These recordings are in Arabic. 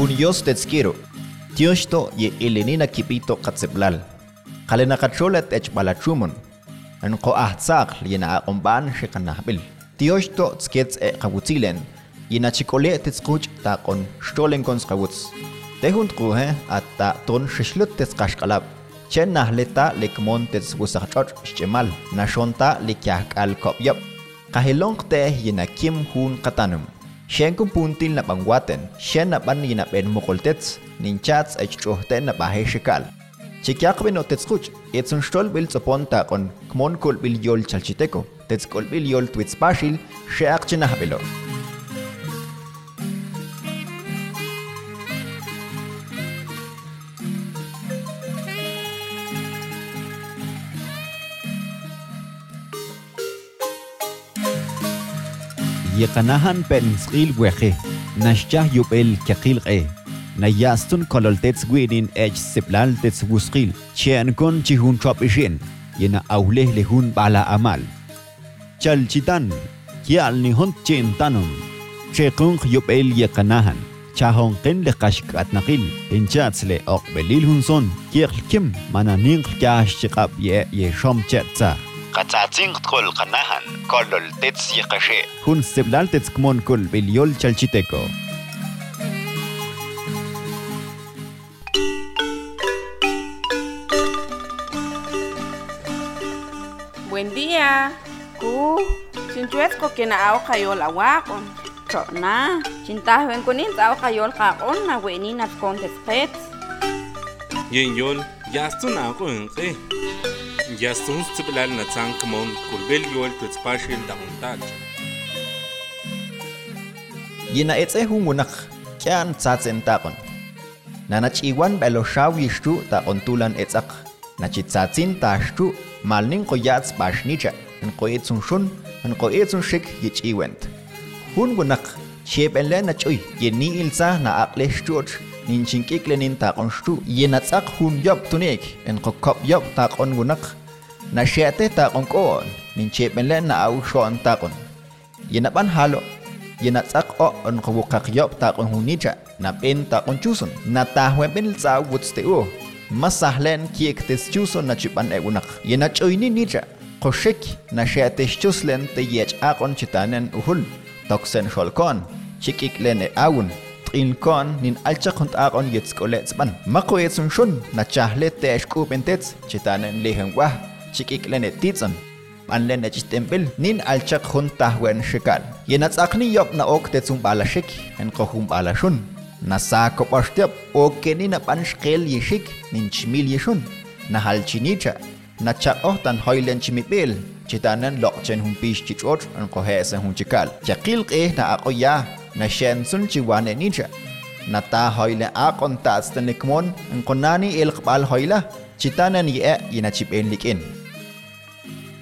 Kun yostezkiro, tioxto ye ilinina kipito katzeplal. Kalinakacholat echbalachumon. An ko ahtzakl yena akombaan shikanahbil. Tioxto tzketz e kawutzilen, yena chikole tetzkuch takon shtolen konskawutz. Tehunt kuhe atta ton shishlot tetzkashkalab. Chen nahleta lekmon tetzwusachchoch shichemal, nashonta likyahkal kopyop. Kahilong teh yena kim hun katanum. Shen kung puntil na pangwaten, shen na ban yina ben mukoltets, nin chats ay chuhten na bahay shikal. Chikyak ben o tetskuch, etsun stol bil tsoponta kon kmon kol bil yol chalchiteko, tetskol bil yol twits pashil, sheak chinahbelo. يقناهن بن سقيل بوخي نشجه يبل كقيل غي نياستون كولولتس غوينين اج سبلال تس وسقيل شيان كون تشهون شوبشين ينا أوله لهون بالا أمال چل چيتان كيال نهون چين تانون شيقون يبل يقناهن چاهون قن لقشك أتنقيل إنشاتس لي أقبليل هنسون كيخل كم مانا نينخ كاش شقاب يه يشوم چتسا Katsatsing tkol kanahan, kolol tets yakashe. Hun seblal tetskmon kul biliol chalchiteco. Buen día. Ku, sinchuet ko kina aw kayol awakon. Tro na, cintahwen ko nin aw kayol kakon na weni nat kontes pet. yen yol yastun ako enqe yastun tsiblal Jastunstibelal Natsankamon, Kurbel Joel Kutzpashil Dahuntaj. Yena etze hungunach, kyan tsatzen takon. Nanachiwan beloshawistu ta ontulan etzak. Nachitsatsin tashtu, malnin koyats bashnicha, en koyetsun shun, en koyetsun shik yichiwent. Hungunach, Chebele nachoy, yeni ilsa na aklestuch, ninchinkiklenin takon stu, yenatsak hun yop tunik, en kokop yop takon gunak, na siete ta kon kon nin chepen le na au shon ta kon. Yena ban halo yena tsak o on ko ka kyop hunicha na pen ta kon chuson na ta hwen pen tsa wutste masahlen kiek tes chuson na chipan egunak, yen yena choyni nicha koshik na siete chuslen te yech akon chitanen uhul. Toksen sholkon chikik lene awun in kon nin alcha kont akon yetskoletz ban. Mako shun. Na chahle te eshku pentets chitanen lehen wah. chikiklenetitsan anlenechistempel nin alchak juntahwen xikal yenatzakni yopna ok tetsun balashik enkojun balashun nasako paxtiap okenina panxkel yixik ninchmil yixun nahalchinicha nachak ohtan hoilen chimipil chitanen lokchen hunpix chichot ankohesen hunchikal chakil qeh na aqoya na shensun chiwane nincha nata hoile aqon tatstan likmon ankonani ilqbal hoila chitanen ye yinachipin likin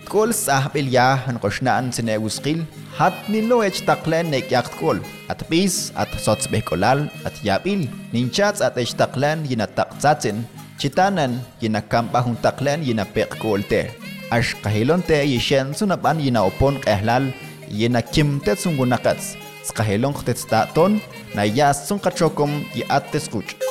Kol sahbil ya an koshnaan sine wuskil, hat nilo ech taklen nek yakt kol, at bis at sots bekolal at yabil, ninchats at ech taklen yinataktsatsin, chitanan yinakampa hun taklen yinapek kolte. Ash kahilon te yishen sunapan yinaopon kehlal, yinakimtet sungunakats, skahilong tetstaton, na yas sun kachokom y ateskuch.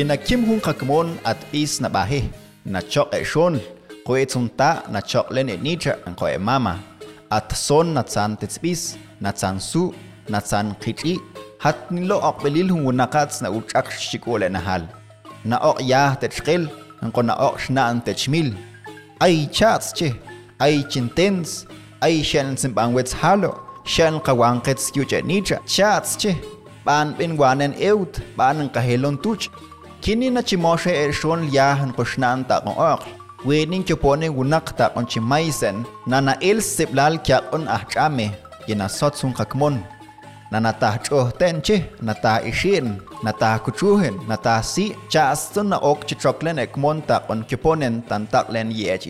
Yinakim hun kakmon at is na bahi. Nachok e shon. Kue tsunta nachok len e nitra ang koe mama. At son natsan tetspis, natsan su, natsan kitri. Hat nilo ok belil hun wunakats na uchak shikule nahal. Na ok ya tetskil, ang ko na ok shna ang tetchmil. Ay chats che, ay chintens, ay shan simpangwets halo. Shan kawangkets kyuche nitra, chats che. Pan pinwanen eut, pan ang kahilon tuch. Kini na chimoshe e shon yahan ko shnan ta ko ok. Wening chopone wunak ta on chimaisen na na el siblal kya on ahchame ina sotsun kakmon na natah chohten che natah ishin natah kuchuhin natah si na ok chitroklen ekmon ta on kiponen tan taklen yech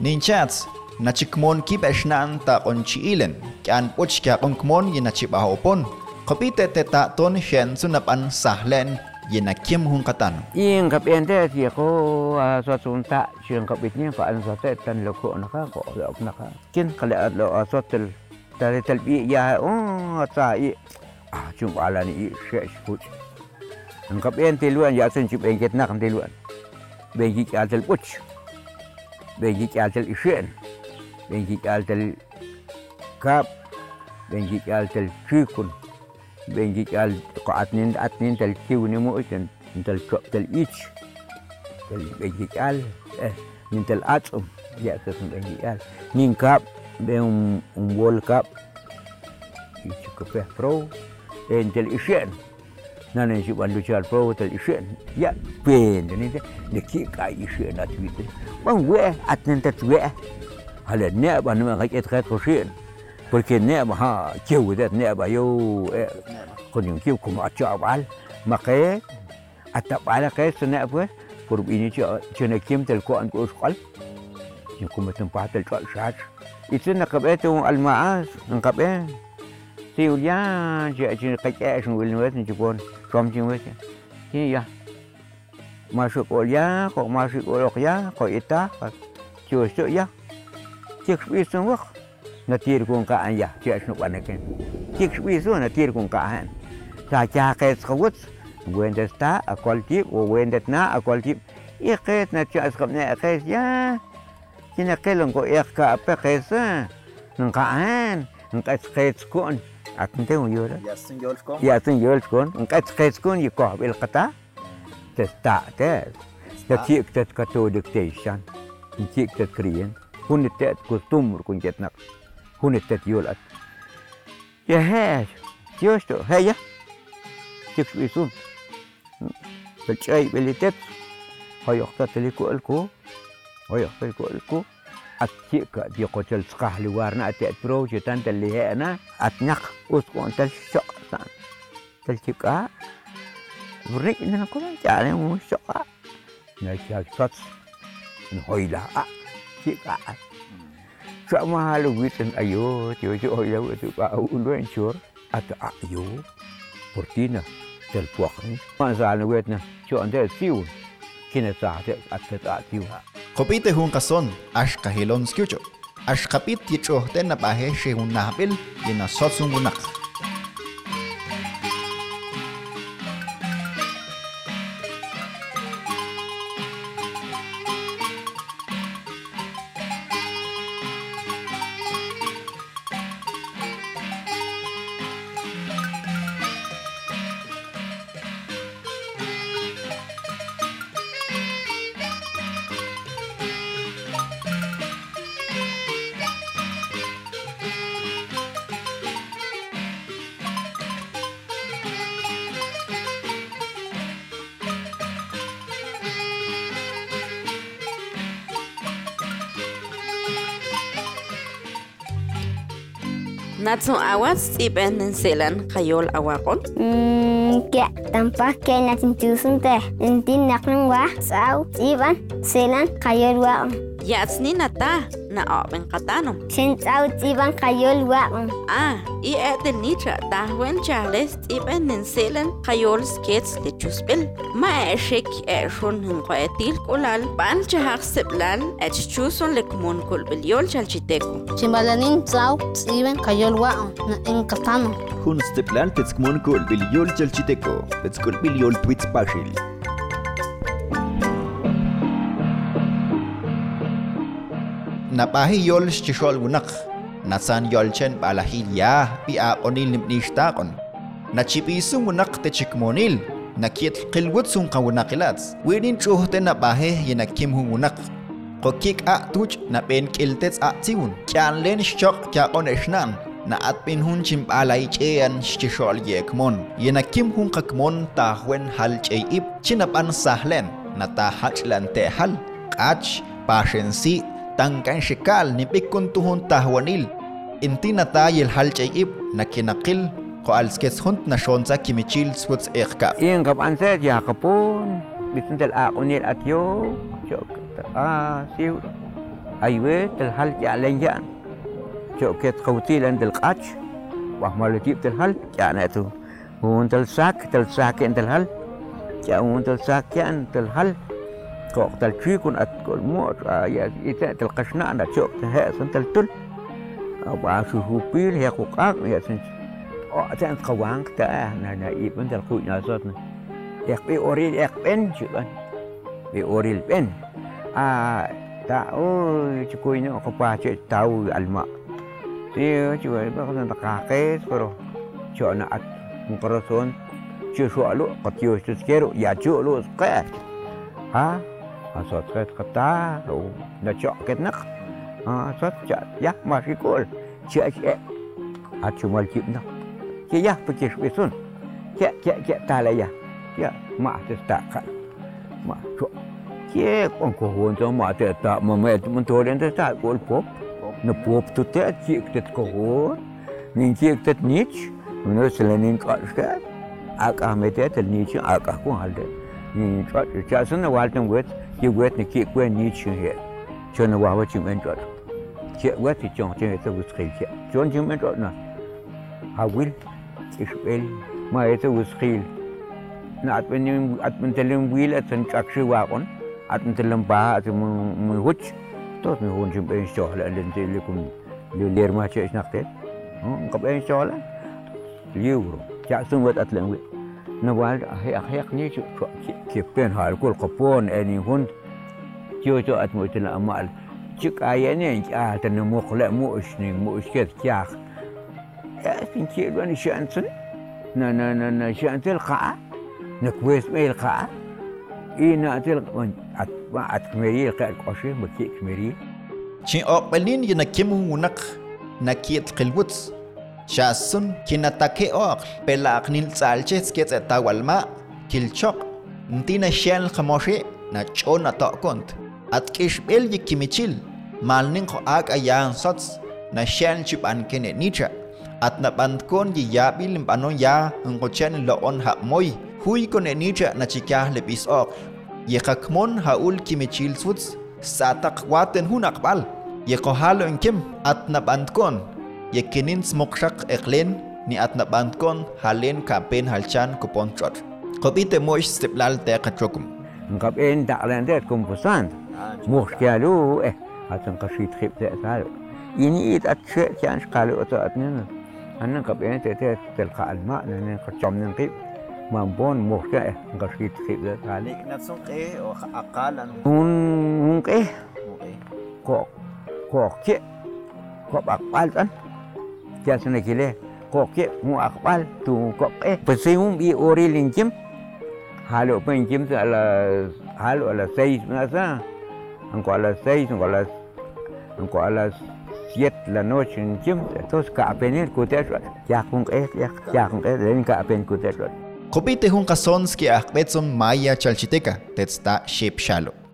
nin chats na chikmon kip eshnan ta on chiilen kyan poch kya on kmon yina chibahopon kopite te ta ton shen sunapan sahlen ye na kiem hun katan. Ing kap en te ti ko aso ah, sun ta chien kap bit ni ko an so te tan lo ko na ka ko lo na ka kin kal lo aso tel ta le tel bi ya oh, o ta i ah, a chu ala ni she shu ing kap en te luan ya sen chu en ket na kan te luan. Be gi ka tel puch. Be gi ka tel ishen be gi ka tel kap. Be gi ka tel chu kal ko atnin atnin tel kiw ni mo iten tel ko tel ich tel bengi kal eh nin tel atum ya ke sun bengi kal nin kap be un un wol kap ich ko pe pro en tel ishen nan si ban lu chal pro tel ishen ya pen ni de de porque neba ha kiu det neba yo con yung kiu kuma cha bal make ata bala ke sene pues por ini cha chene kim tel ko an ko skal yung kuma tempat tel cha shat itu nak kabe tu al maas nak kabe si ulia cha cha ka cha sun wil nuet ni chupon som ching wet ni ya masuk olia kok masuk olok ya kok ita chu chu ya cik bisung wak na tir kong kaan ya cia snu panaken cik bisu na tir kong kaan sa cha ke skawut wendet ta akol tip o wendet na akol tip i ket na skap ne kes ya kina kelong ko ek ka pe kes nang kaan nang kes kes kon at nte mo yura yasun yol ko ya tun yol kon nang kes kes kon yi ko bil kata tes ta tes ta cik tes kato dictation cik tes kriyen hun يكون التتيول أكثر يا هاش تيوشتو هيا تكشو يسوم. بالشاي باللي تكس هيا اختت لكو الكو هيا اختت لكو الكو أتيك دي قتل سقح لوارنا أتأترو جتان تلي هنا أتنق أسقون تلشق سان تلشق بريك إننا كمان تعالي مو شقا نشاك سطس نهيلا أتيك أتيك. Sa mahalugit ang ayo, tiyo siya o yaw ito pa, atau ayo, portina, telpuak ni. Masaan ugit na, siyo ang tiyo siyo, kinatate at tatatiyo ha. Kupite hong kason, as kahilon skyucho, as kapit tiyo ten na pahe siyong nahapil, yun na sotsungunak. Kupite Natsun awas iben selan kayol awakon. Mm, kya tampak kaya natin tusun te. Nintin naknang wa sao iban selan kayol wa. Yatsni nata na oven. Sin tao tiban kayol waon. Ah, i e de nitra dahwen chales tiban nin selen kayol skets de chuspil. Ma e shik e shun hin kwaetil kulal pan chahak seplan e chuson le kumun kul bilyol. Sin balanin tao tiban kayol waon na in katano. Hun steplan tetskmun kul bilyol chalchiteko. Tetskul bilyol tuits pashil. Napahi yol chishol gunak nasan yolchen balahil ya pi a onil nimnishtaqon nachipisung gunak te chikmonil nakiet qilwut sun qawunaqilats winin chuhte napahe yinakim hungunak qokik a tuch na ben kiltets a tiun kyan len shok kya on eshnan na at pin hun chim alay chean shishol yekmon yinakim hun kakmon ta hwen hal chey ip chinapan sahlen na ta hachlan te hal qach pashensi tangkan shikal ni pikun tuhun tahwanil inti na ta yel hal chey ip na kinakil ko alskes hunt na shonza kimichil swuts ekka Iyan kap anset ya kapon. Bisan tel a at yo. Chok ah siu. Aywe tel hal ya lenjan. Chok ket khawtilan tel qach. Wah malutip tel hal ya na tu. Un tel sak tel sak tel hal. Ya un tel sak yan tel hal. كوك تلتشي كون موت يا تلقشنا أنا تشوك تهاس أنت التل أو باشو هوبيل هي كوكاك يا سنش أو أتان كوانك تا أنا نايب أنت الخوي بي أوريل يا بن جوان بي أوريل بن آ تا أو تشكوين أو الماء تيو تشوين بخصوص أنت كرو تشوين أت مكرسون تشوين شوالو قطيو تشكيرو يا تشوالو سكير ها Asal saya kata, nak cak ke nak. Asal cak, ya, masih kul. cak. cik. Acu malcik nak. Cik, ya, pergi sepesun. Cak cak cak tak lah, ya. Cik, mak saya tak kat. Mak, cik. Cik, pun kohon mak saya tak. Mama, mentua dia tak tak kul pop. Nepop tu tak, cik, kita kohon. Ning cik, kita nic. Menurut selain kat sekarang. Akah metiat, akah kuhal dia. Ning, cik, cik, cik, cik, cik, sen chakshi wa kon at men telem ba at men huch to men hon jim ben so la len tele kum le ler ma che snakte ka ben so la liuro ja sun wat at len wi na wal he he ni chu نوال هي أخيق نيت كيف بين هاي كل قبون أني هون. جو جو أتموت الأمال تك أياني أنت أهل تنموخ لا مؤشني مؤش كذ كياخ. أسين كيلو أنا شانسن نا نا نا نا شانس القاع نكويس ما القاع إيه نا تل أت أت كميري القاع كوشي مكيك كميري. تين أقبلين ينكيمون ونق نكيت قلوتس Shasun kinatake og pela aknil salchets kets etawalma kilchok ntina shel kamoshe na chona tokont at kishbel yikimichil malning ko ak ayan sots na shel chipan kene nicha at napantkon di yabil impanon ya ang ya, kochen loon hap moy hui kone nicha na chikah lepis og yekakmon haul kimichil suts sa takwaten hunakbal yekohalo ng kim at napantkon Yekinin smokshak eklen ni at nabandkon halen kapen halchan kupon chot. Kopite moish stiplal te kachokum. Ngap en da lan det kum pusan mux kalu eh atun qashit khib te salo ini it at che kan qalu to atnin annan en te te telqa al ma nan qachom nin qib mambon mux ka eh qashit khib te salo Natsong e o akalan un un eh ko ko ke tias na kile koke mu akwal tu koke pues un bi oril inkim halo pen kim a las halo a las seis nasa anco a las seis anco a las anco a las siete la noche en kim entonces ka apenir kuteshwa ya kun ek ya ya kun ek den ka apen kuteshwa Copite un casons que a maya chalchiteca, tetsta shep shalo.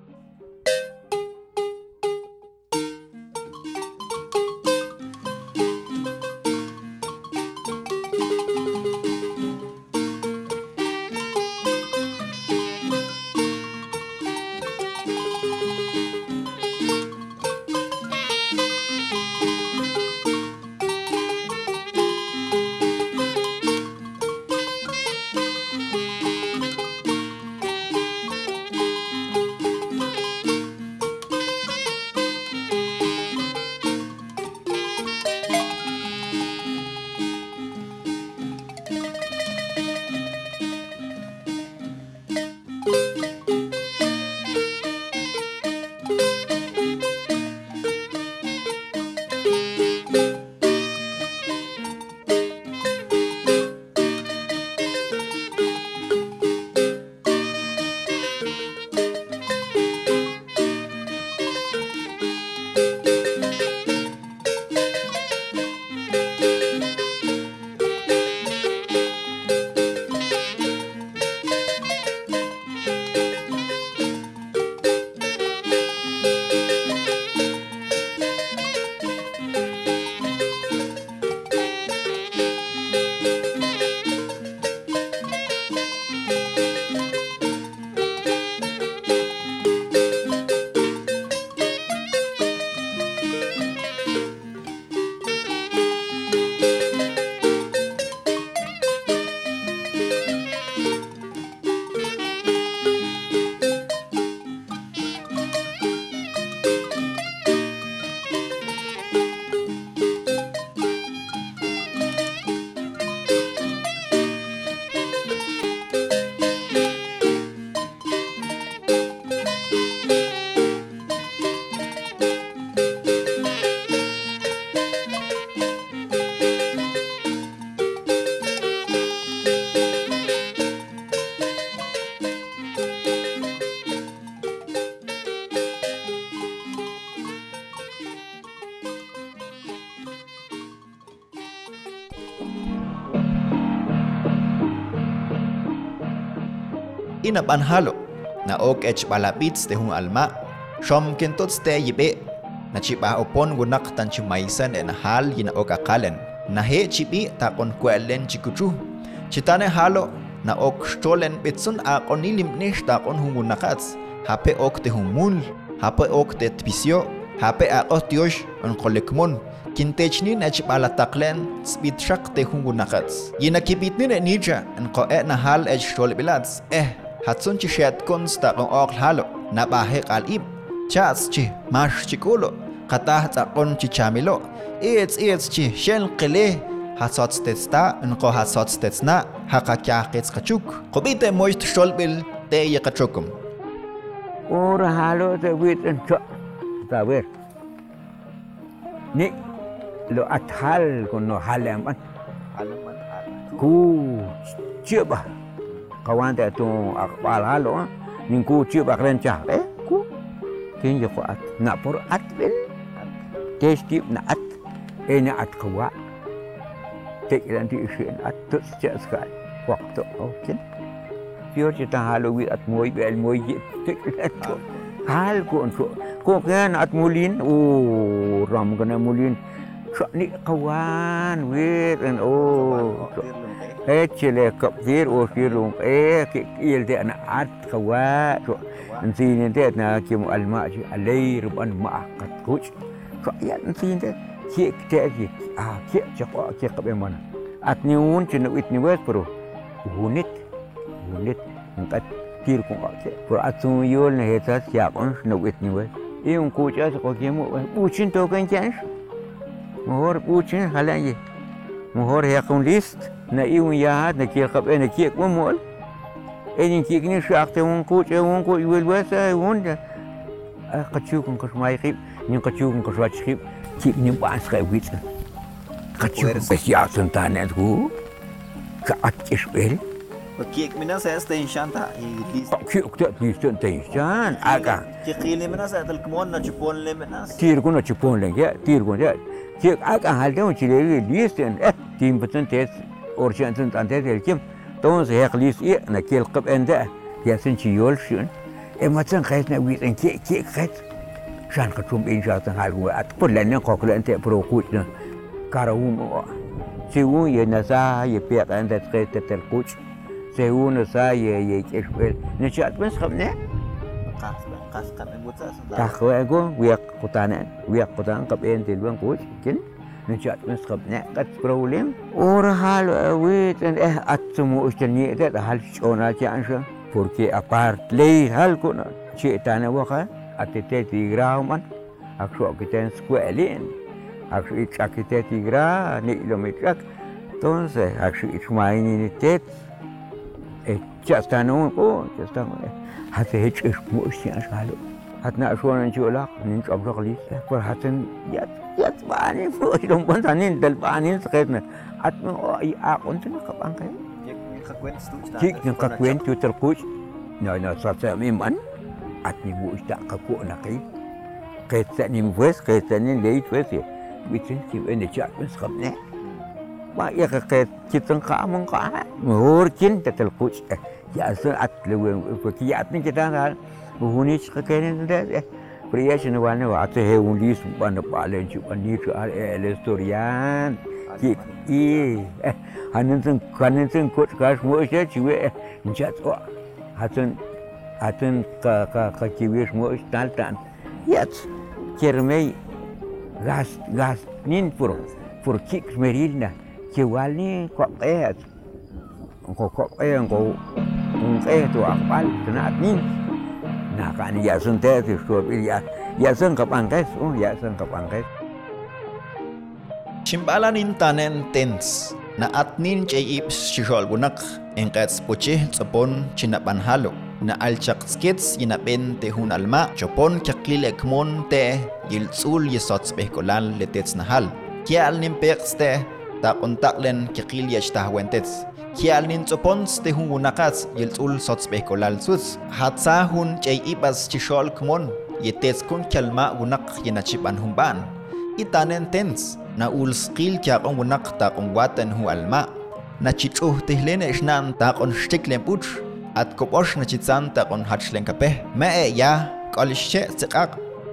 Inabanhalo na ok ech balabits te hun alma. Shom kentots te yibe. Na chiba opon gunak tan chimaisan en hal yina ok akalen. Na he chibi takon kwelen chikuchu. Chitane halo. Na ok stolen betsun a onilim nesh takon hungunakats hape ok te humul hape ok te tpisio. Hape a otiosh on kolekmon. Kintechnin ech balataklen spit shak te hungunakats yina kibitnin e nija en ko e na hal ech stol bilats. Eh hatsun chi shiat kun stakun oq halo na bahe qalib chas chi mash chi kulo qata tsakun chi chamilo. Its its chi shen qile hatsat testa un qo hatsat testna haqa kya qits qachuk. Qobite moy tsholbil te ye qachukum. Ora halo de witen cho ta ver ni lo athal kun no halam halam ku chiba kawan tak tu akpal halo ah. ning ku ci ba kren cha eh ku? Ken je kuat. Na pur at bil? Ke sti nak at. Eh nak at kuat tek te di ti at. Tu sejak ska waktu okin pior je ta halo wi at moy bel moy je te hal ku on ku kan at mulin. O ram kena mulin. Sok ni kawan, weh, oh. Eh eh mu alma ji alai ruban ma kat kuch so ya nanti de ki te ki ah ki cha ko ki kap mana at ni un chi no it ni wes pro unit unit ngat tir ko ke pro at su yol ne heta ya kon no it ni wes e un ku cha ko ki mu bu chin to kan kan mohor bu chin halan ye مهور هيقون ليست نئيون ياهاد نكي قب أنا كيك ومول أني كيك نيش أختي ونقوش ونقو يول بس ون قتشوك نقش ما يخيب نين قتشوك نقش واش خيب. كيك نين بعس خيبيت قتشوك بس ياسن تانيت هو. كأتش بيل. وكيك منا سيست إنشان تا إيه أه، كيك تأت ليست أنت إنشان. إيه، أكا كيقيل منا سيست الكمون نجبون لمنا تيركون نجبون لنجا تيركون جا كيك أكا هالدون تشيلي ليستن كيم بتن تيت أورشين تنت أنت تيت الكيم. تونس هي قليس إيه أنا كي القب أندا يا سن شي يول شون إما تن خيس نبي تن كي كي خيس. شان قتوم إن شاء الله تنهار هو أتقول لأن قوكل أنت بروكوت كاروم سيون يا نزا يا بيق أندا تخيس تتركوت سيون نزا يا يا كيشبل نشأت بس خبنا قاس قاس قاس قاس قاس قاس قاس قاس قاس قاس قاس قاس قاس قاس قاس قاس نجات من سخب نقت بروليم ورحال ويت ان اه اتمو اشتني اتت هل شونا تانشا فوركي اپارت لي هل كنا شيء تاني وقا اتتت اغرا ومن اكشو اكتين سكوالين اكشو اتش اكتت اغرا نيلوم اتشاك تونس اكشو اتش مايني نتت اتشاستانو اتشاستانو اتشاستانو اتشاستانو اتشاستانو اتشاستانو اتشاستانو اتشاستانو اتشاستانو اتشاستانو اتشاستانو اتشاستانو اتشاستانو اتشاستانو اتشاستانو اتشاستانو اتشاستانو اتشاستانو هتنا أشوان نجي ولاق نينش أبرق لي فر هتن يات يات بعاني فوق يوم بنت عنين دل بعاني سقيتنا هتنا أي عقون تنا قب عن كي كيك تنا كوين تو تلقوش نا نا صار سامي من هتني بو إشتاق كقو نقي قيت سني مفس قيت سني ليت فسي بيتن كي وين جاك من سقبنه ya ke kitang ka mong ka hurkin tatal kuch ya so atle we ki atni kita ka huni ch ke ne de priya ch ne wane wa to he un lis ban palen ch ban ni ar el historian ki i hanen tun kanen tun kuch ka mo che chi we jat o hatun hatun ka ka ka ki we mo tal tan yat kermei gas gas nin pur pur kik merina jual ni kok eh kok kok eh kok eh tu apa kena ni. Nah kan ya sun teh tu so ya ya sun ke oh ya sun ke pangkas simbalan intanen tens na atnin chaips shishol bunak engkats poche tsapon chinapan halo. Na alchak skits inapen te alma chopon kyaklilek mon te yiltsul yesots letets nahal. Kyal nimpekste taqontaalen quiqilyachtajwentets kialnin tzopons tehun wunaqatz yeltz'ul sotzb'ejkolaltzuts jatzaj jun ch'eyib'as chixo'lkmon yetetzkun kialma' wunaq yenachib'an jun b'an. Itanen tens na'ulsqil kiaq'on wunaq taq'onwatan jun alma' nachitz'ujtijlen exnan taq'on xtiklen putx atkop'ox nachitzan taq'on jachlen kapej. Me'e ya k'olixche' tziqaq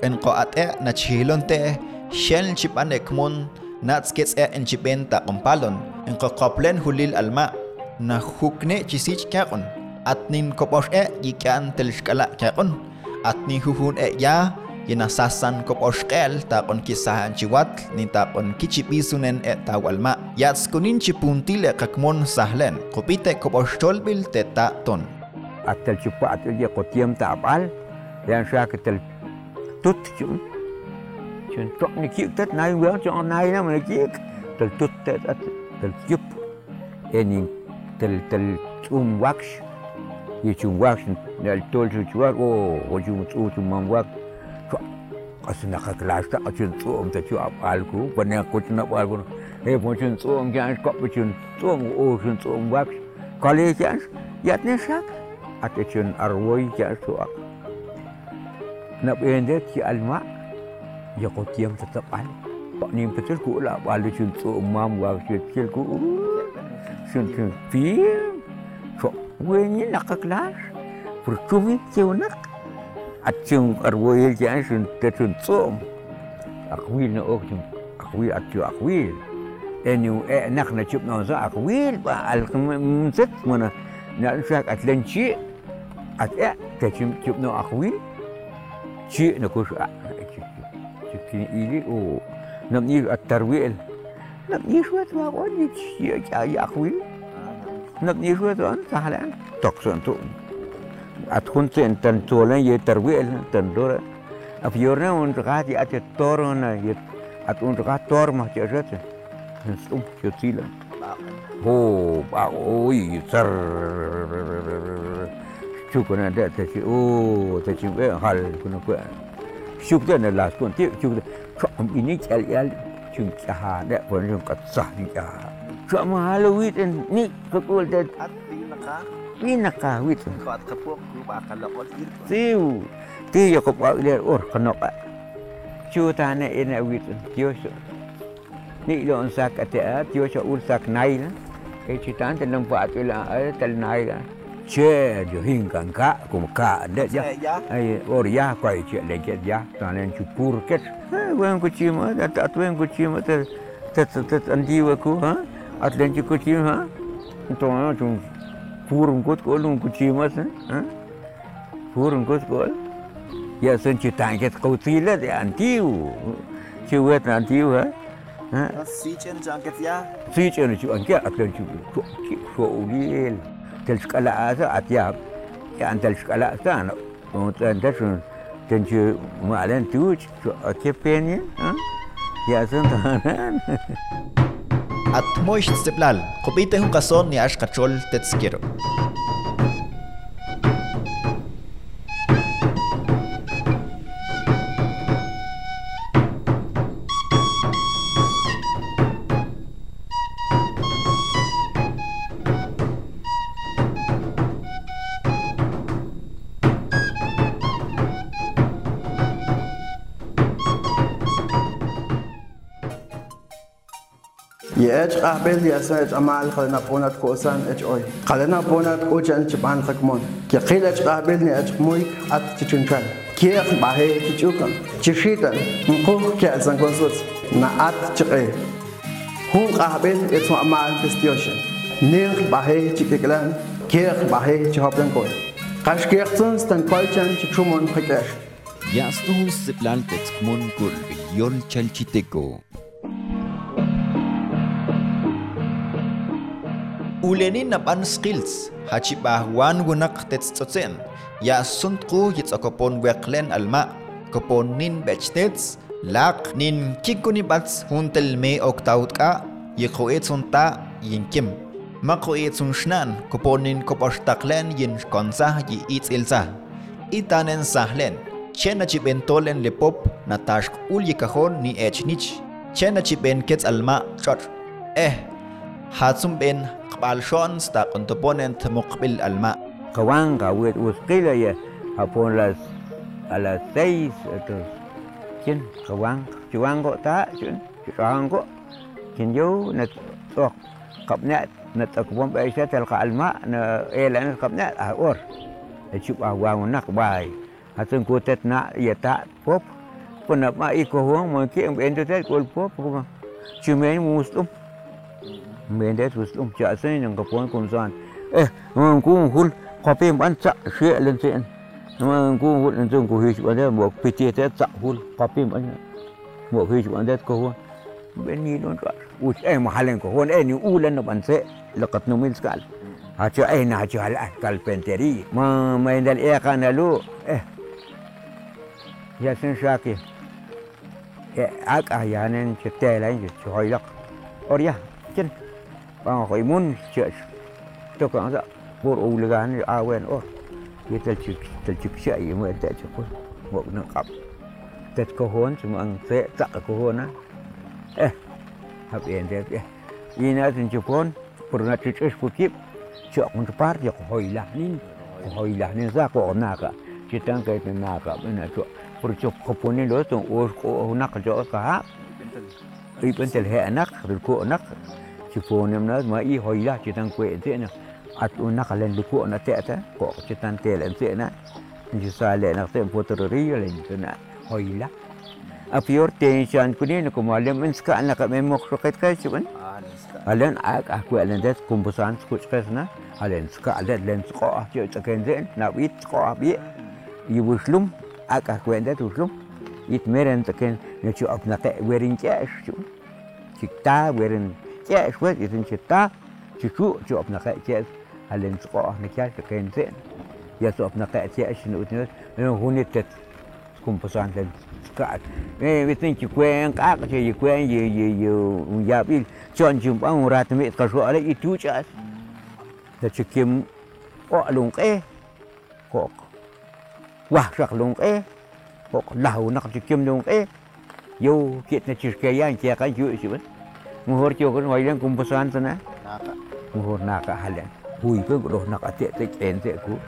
enqo'at'e' nachijilon te'ej xen chib'an ekmon natskets e en chipenta compalon, en cocoplen hulil alma, na hukne chisich kakon, atnin kopos e yikan telskala kakon, atni huhun e ya, yinasasan kopos kel takon kisahan chiwat, ni takon kichipisunen e tawalma, yatskunin chipuntil e kakmon sahlen, kopite kopos tolbil te taton. Atel chupa atel ya kotiam tapal, yan siya katel tutchum, ฉันต้องนี่คิดแต่นายเวลจังนายนะมันคิดแต่ตุดแต่แต่คิดเอ็นิงแต่ดต่ชุ่มวักส์ยี่ชุ่มวักส์เนี่ยตัวชุ่มวักโอ้โหชุ่มชุ่มชุ่มมันวักก็อาสนะขักลาสตาชุ่มชุ่มแต่ชุ่มอับอัลกูปันนี้กูชุ่มอับอัลกูเฮ้ยผมชุ่มชุ่มแกก็ไปชุ่มชุ่มโอ้ชุ่มชุ่มวักส์ก็เลยแกยัดเนี่ยสักอาจจะชุ่มอาร่อยแกสักนับเอ็นเด็กที่อัลมา يقطيم تتقال بقنين بتلك ولا بالي شنت أمام وعشت تلك شنت فيم شو وين ينقك لاش برتومي تونك أتيم أرويل جان شنت شنت صوم أقويل نأوكم أقويل أتيو أقويل إنه إيه نحن نشوف نوزع أقويل بقى المنسك منا نعرفك أتلنشي أتأ تشوف نوزع أقويل شيء نكوش أقويل ye at un ka tor ma che jet sum che tila Oh, ba oi, sar. Chuk na da ta chi oh, ta chi be hal kuna ku. Chuk da na shukdana laskun ti shukda sham ini chal yal chung chaha da pon chung kat sa ni chaha sham halawit en ni kakul da at pinaka pinaka wit kat kapok ku ba kalakot ir siu ti yo ko ba le or kanoka chu ta na en wit yo so ni lon sak ate at yo so ul sak nai na e chitan te lang pa tu la al tal nai la Che jo hin kan ka kum ka de ya Ai or ya kwai che le ke ya. Ta len chu pur ket. Wen ku chi ma ta wen ku chi ma te te te andi wa ku ha. At len chu ku chi ha. To na chu pur un kot ko lun ku chi ma se. Ha. Pur un kot ko. Ya sen chi tan ke ko ti le de antiu. Chi wet antiu ha. Ha. si chen jangket ya Si chen chu an ke at len chu chu chu ulil. Tel skala asa at ya. Ya an tel skala asa no. On tan da chu ten chu ma len tu يأج قابل يسأج أمال خلنا بونات كوسان أج أوي خلنا بونات أوجان جبان خكمون كي قيل أج قابل نأج موي أت تجنكان كي أخ باهي تجوكن تشيتن نقول كي أزن كونسوس نا أت تقي هون قابل يتو أمال بستيوشن نيل باهي تجيكلان كي أخ باهي تجهبن كوي قاش كي أخسن ستن كوالشان تجومون خكاش Yastun Siplal Tetzkmon Kul Yol Chalchiteco. Ulenin napan skills, hachipahuan gunak tetstotzen, ya suntku yitzokopon weklen alma, kopon nin bechtets, lak nin kikunibats huntel me oktautka, yikuetzunta yinkim. Makuetzun shnan, kopon nin koposhtaklen yin konsah yi itz ilsa. Itanen sahlen, chena chipentolen lepop, natashk ul kahon ni echnich, chena chipen ketz alma chot. Eh, hatsum ben qbal shon sta contoponent muqbil alma Kawan kawit uskila ya hapon las a las seis entonces kin kawan chuang ko ta chun chuang ko kin yo na tok kap net نتقبون بأشياء تلقى الماء إلى نقبنا أور تشوف أهوان نق باي هتن كوتتنا يتا بوب pernah mak iko huang mungkin benda tu kul pop ko cuma muslim yang kapon kumsan eh mangku hul kopi ban cak syek len sen mangku hul len sen ku his benda buat piti te cak hul kopi ban buat his benda ko huang beni don ka us eh mahalen ko huang eh ni ulan ban se lekat numil sekal Hacu eh na hacu hal kal penteri ma main dal eh kan lalu eh ya sen syakir ác à ya nên chỉ tè pangoy mun chech to ka za por ulgan awen or yetel chik tel chik sha yemu ta chik ko bok na kap tet ko hon cuma ang se tak ko hon na eh hab en de ya ina tin chik hon purna chich es pukip chok mun par yo hoy la nin hoy la nin za ko na ka chitang ka tin na ka na chok pur chok ko poni lo tong or ko na ka jo ka ha ipentel he anak bil ko anak Ci po nem na ma i hoila ci tan kwe te na. At unak len lu ko na te ta ko ci tan tel en te na. Ci sa le na te po ri len tu na hoila. A pior te chan kunin ko malem men ska anak me mo kroket ka ci ban. Alen ak aku alen det kumpusan skuch na. Alen ska alen len sko ci ta ken den na wit sko bi. Ibuslum aka kwenda tu lum it meren taken ne chu apna te werin chesh chu chikta werin chesh wet itin chikta chu chu chu apna ka chesh halen tsko ne kya taken zen ya chu apna ka chesh ne utne ne hunit tet kum pasan den ska ne vitin chi kwen ka ka chi kwen ye ye ye ya bil chon chum bang rat me ka ro ale itu chas da chikim o lung e ko wah sak lung e kok lahu nak cikim lung nguhur chukun wailang kumpasan sana. Nguhur naka halang hui ko roh nakate te kente ku.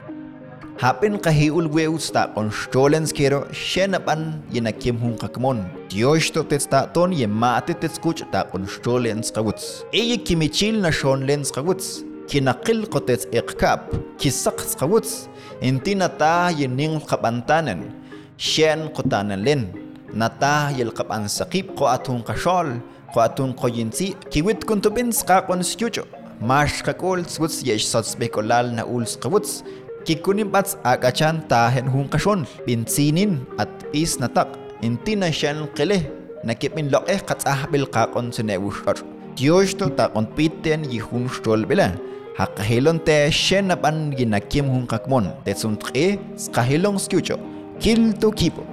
Hapin kahiul we usta on stolens kero shenapan yena kim hun kakmon. Dios to testa ton ye mate teskuch ta on stolens kawuts eye kimichil na shonlens kawuts kinakil kotes ekkap, kisak skawuts, inti nata yining kapantanan, shen kotanan lin, nata yil kapansakip ko atong kasyol, Ko atong koyinsi. Kiwit kuntubin ska kon skyucho. Mash kakol swuts yesh sotsbekolal na uls kawuts. Kikunin bats agachan tahen hung kasyon, pinsinin at is natak, inti na siyan kile, nakipin loke katsahbil kakon sa neushor. Diyos to takon piten yihun stol bila, hakahilon te siya napan ginakim hung kakmon, tetsun tre, skahilong skyucho, kil to kipo.